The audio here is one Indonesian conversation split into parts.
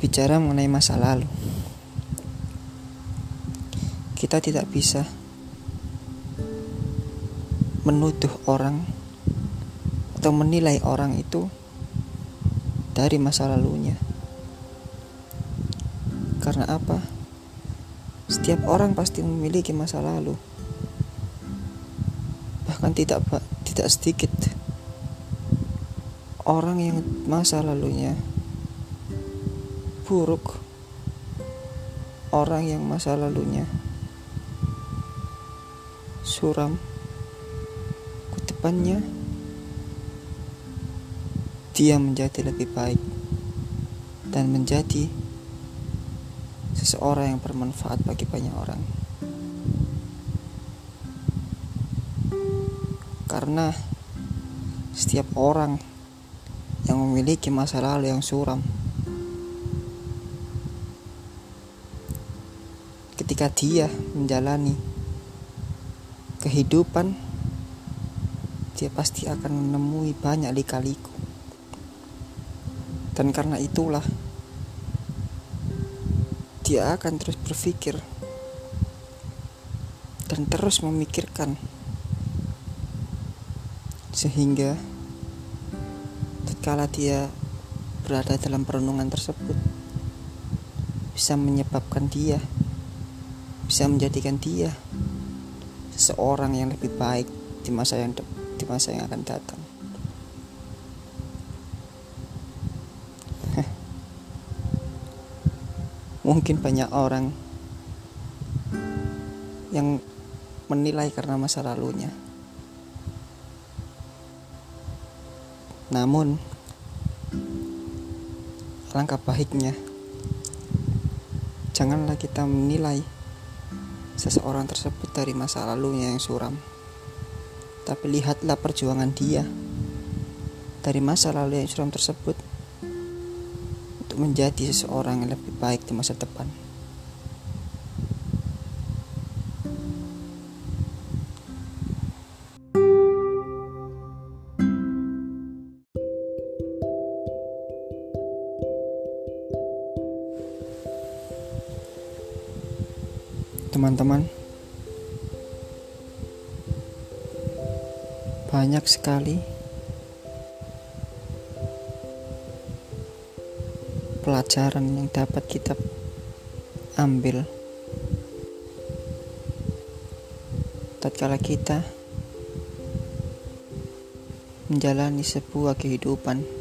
Bicara mengenai masa lalu, kita tidak bisa menuduh orang atau menilai orang itu dari masa lalunya. Karena apa? Setiap orang pasti memiliki masa lalu. Bahkan tidak tidak sedikit orang yang masa lalunya buruk orang yang masa lalunya suram ke depannya dia menjadi lebih baik dan menjadi seseorang yang bermanfaat bagi banyak orang karena setiap orang yang memiliki masa lalu yang suram. Ketika dia menjalani kehidupan, dia pasti akan menemui banyak lika-liku. Dan karena itulah, dia akan terus berpikir dan terus memikirkan sehingga kala dia berada dalam perenungan tersebut bisa menyebabkan dia bisa menjadikan dia seseorang yang lebih baik di masa yang di masa yang akan datang. Mungkin banyak orang yang menilai karena masa lalunya. Namun, langkah baiknya janganlah kita menilai seseorang tersebut dari masa lalunya yang suram. Tapi lihatlah perjuangan dia dari masa lalu yang suram tersebut untuk menjadi seseorang yang lebih baik di masa depan. Teman-teman. Banyak sekali pelajaran yang dapat kita ambil. Tatkala kita menjalani sebuah kehidupan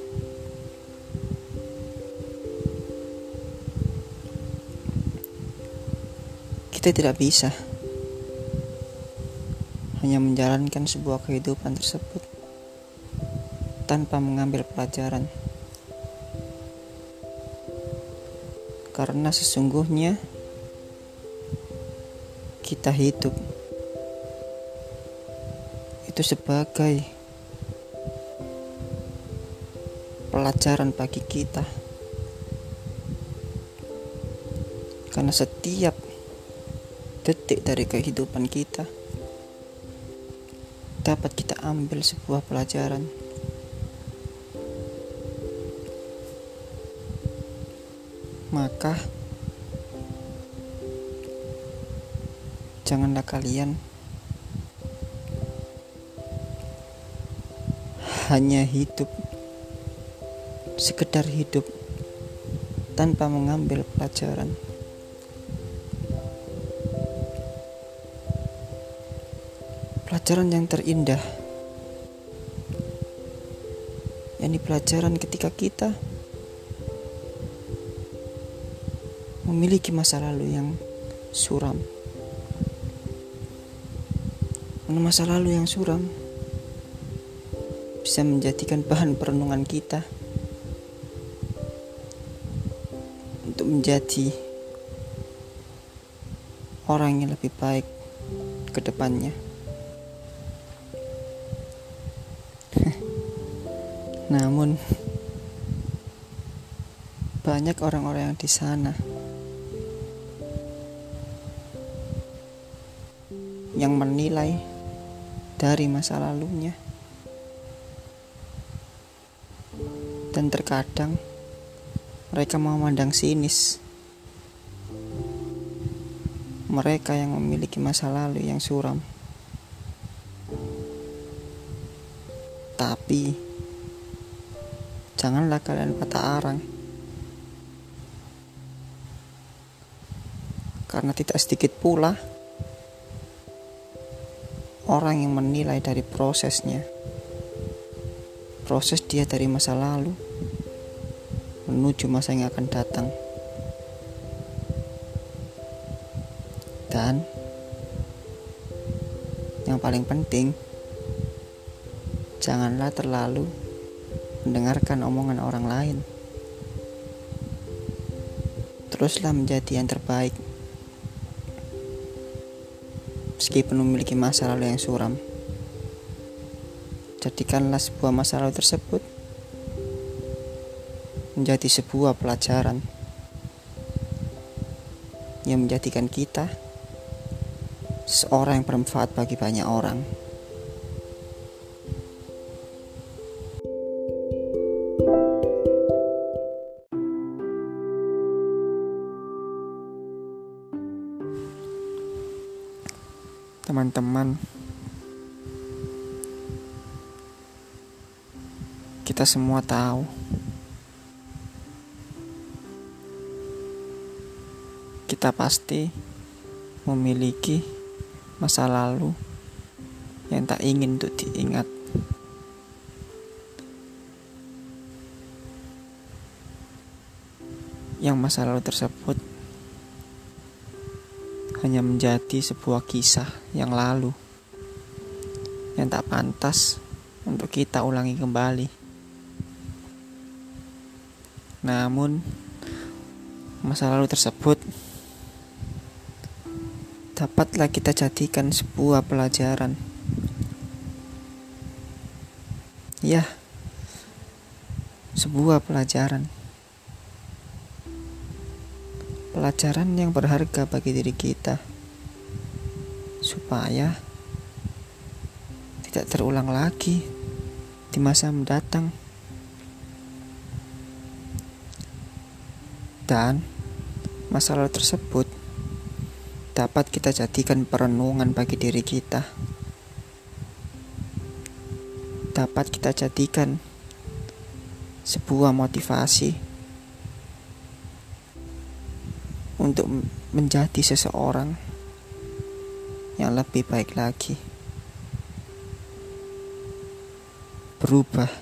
kita tidak bisa hanya menjalankan sebuah kehidupan tersebut tanpa mengambil pelajaran. Karena sesungguhnya kita hidup itu sebagai pelajaran bagi kita. Karena setiap detik dari kehidupan kita dapat kita ambil sebuah pelajaran. Maka janganlah kalian hanya hidup sekedar hidup tanpa mengambil pelajaran. Pelajaran yang terindah yakni pelajaran ketika kita memiliki masa lalu yang suram masa lalu yang suram bisa menjadikan bahan perenungan kita untuk menjadi orang yang lebih baik ke depannya. Namun banyak orang-orang yang di sana yang menilai dari masa lalunya dan terkadang Mereka memandang sinis. Mereka yang memiliki masa lalu yang suram. Tapi janganlah kalian patah arang. Karena tidak sedikit pula orang yang menilai dari prosesnya. Proses dia dari masa lalu menuju masa yang akan datang. Dan yang paling penting, janganlah terlalu mendengarkan omongan orang lain. Teruslah menjadi yang terbaik. Meskipun memiliki masa lalu yang suram, jadikanlah sebuah masa lalu tersebut menjadi sebuah pelajaran yang menjadikan kita seorang yang bermanfaat bagi banyak orang. Teman-teman. Kita semua tahu. Kita pasti memiliki masa lalu yang tak ingin untuk diingat. Yang masa lalu tersebut hanya menjadi sebuah kisah yang lalu yang tak pantas untuk kita ulangi kembali. Namun, masa lalu tersebut dapatlah kita jadikan sebuah pelajaran. Ya, sebuah pelajaran pelajaran yang berharga bagi diri kita supaya tidak terulang lagi di masa mendatang. Dan masa lalu tersebut dapat kita jadikan perenungan bagi diri kita. Dapat kita jadikan sebuah motivasi untuk menjadi seseorang yang lebih baik lagi. Berubah,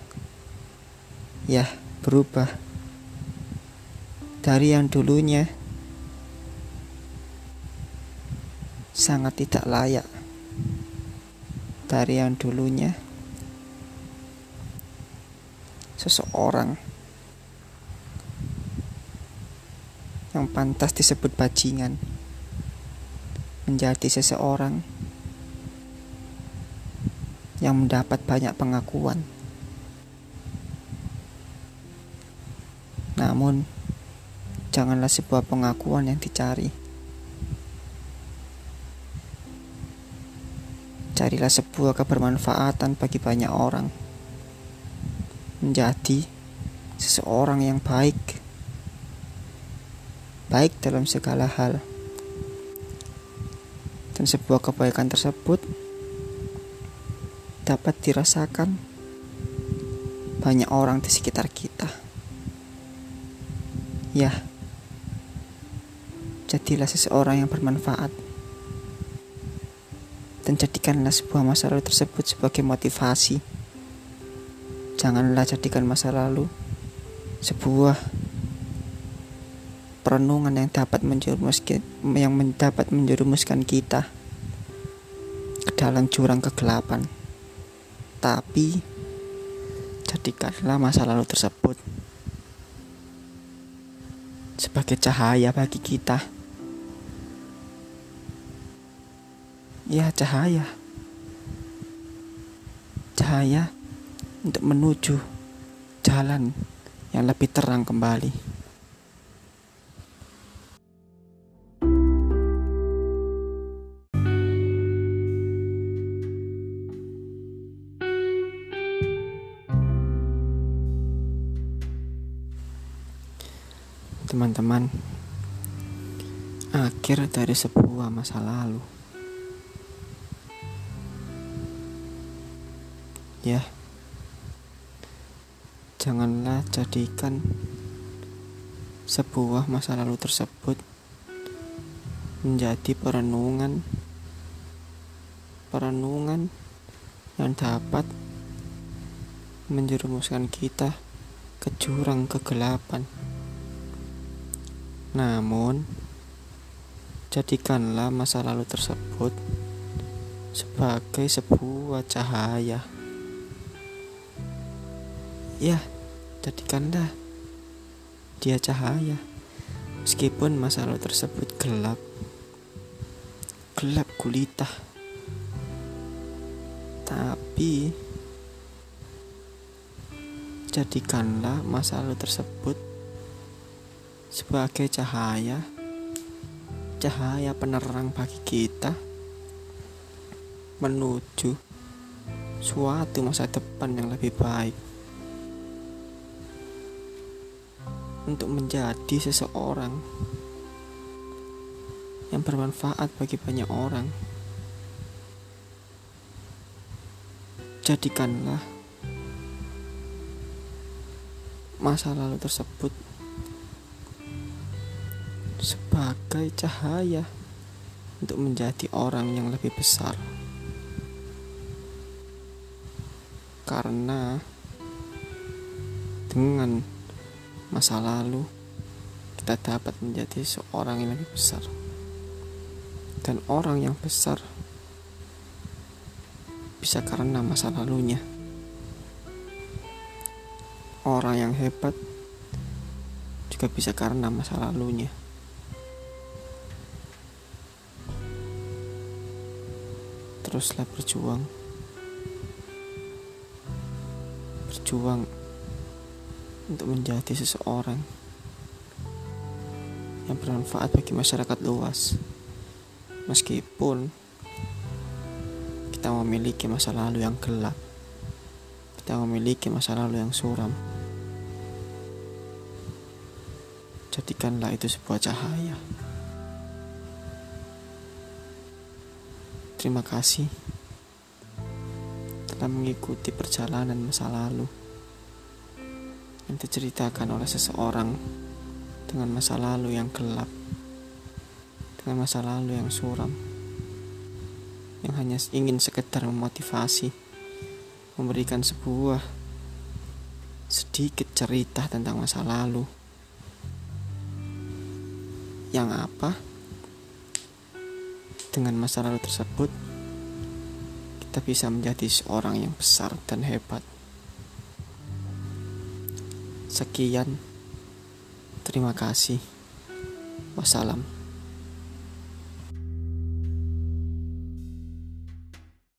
ya, berubah. Dari yang dulunya sangat tidak layak, dari yang dulunya seseorang yang pantas disebut bajingan menjadi seseorang yang mendapat banyak pengakuan. Namun, janganlah sebuah pengakuan yang dicari. Carilah sebuah kebermanfaatan bagi banyak orang. Menjadi seseorang yang baik baik dalam segala hal. Dan sebuah kebaikan tersebut dapat dirasakan banyak orang di sekitar kita. Ya, jadilah seseorang yang bermanfaat. Dan jadikanlah sebuah masa lalu tersebut sebagai motivasi. Janganlah jadikan masa lalu sebuah perenungan yang dapat menjerumuskan yang dapat menjerumuskan kita ke dalam jurang kegelapan. Tapi jadikanlah masa lalu tersebut sebagai cahaya bagi kita. Ya, cahaya. Cahaya untuk menuju jalan yang lebih terang kembali. Teman-teman, akhir dari sebuah masa lalu. Ya, janganlah jadikan sebuah masa lalu tersebut menjadi perenungan perenungan yang dapat menjerumuskan kita ke jurang kegelapan. Namun, jadikanlah masa lalu tersebut sebagai sebuah cahaya. Ya, jadikanlah dia cahaya. Meskipun masa lalu tersebut gelap, gelap gulita. Tapi jadikanlah masa lalu tersebut sebagai cahaya, cahaya penerang bagi kita menuju suatu masa depan yang lebih baik. untuk menjadi seseorang yang bermanfaat bagi banyak orang. Jadikanlah masa lalu tersebut sebagai cahaya untuk menjadi orang yang lebih besar. Karena dengan masa lalu, kita dapat menjadi seorang yang lebih besar. Dan orang yang besar bisa karena masa lalunya. Orang yang hebat juga bisa karena masa lalunya. Teruslah berjuang. Berjuang untuk menjadi seseorang yang bermanfaat bagi masyarakat luas. Meskipun kita memiliki masa lalu yang gelap, kita memiliki masa lalu yang suram. Jadikanlah itu sebuah cahaya. Terima kasih telah mengikuti perjalanan masa lalu yang diceritakan oleh seseorang dengan masa lalu yang gelap, dengan masa lalu yang suram, yang hanya ingin sekedar memotivasi, memberikan sebuah sedikit cerita tentang masa lalu. Yang apa? Dengan masa lalu tersebut, kita bisa menjadi seorang yang besar dan hebat. Sekian, terima kasih. Wassalam.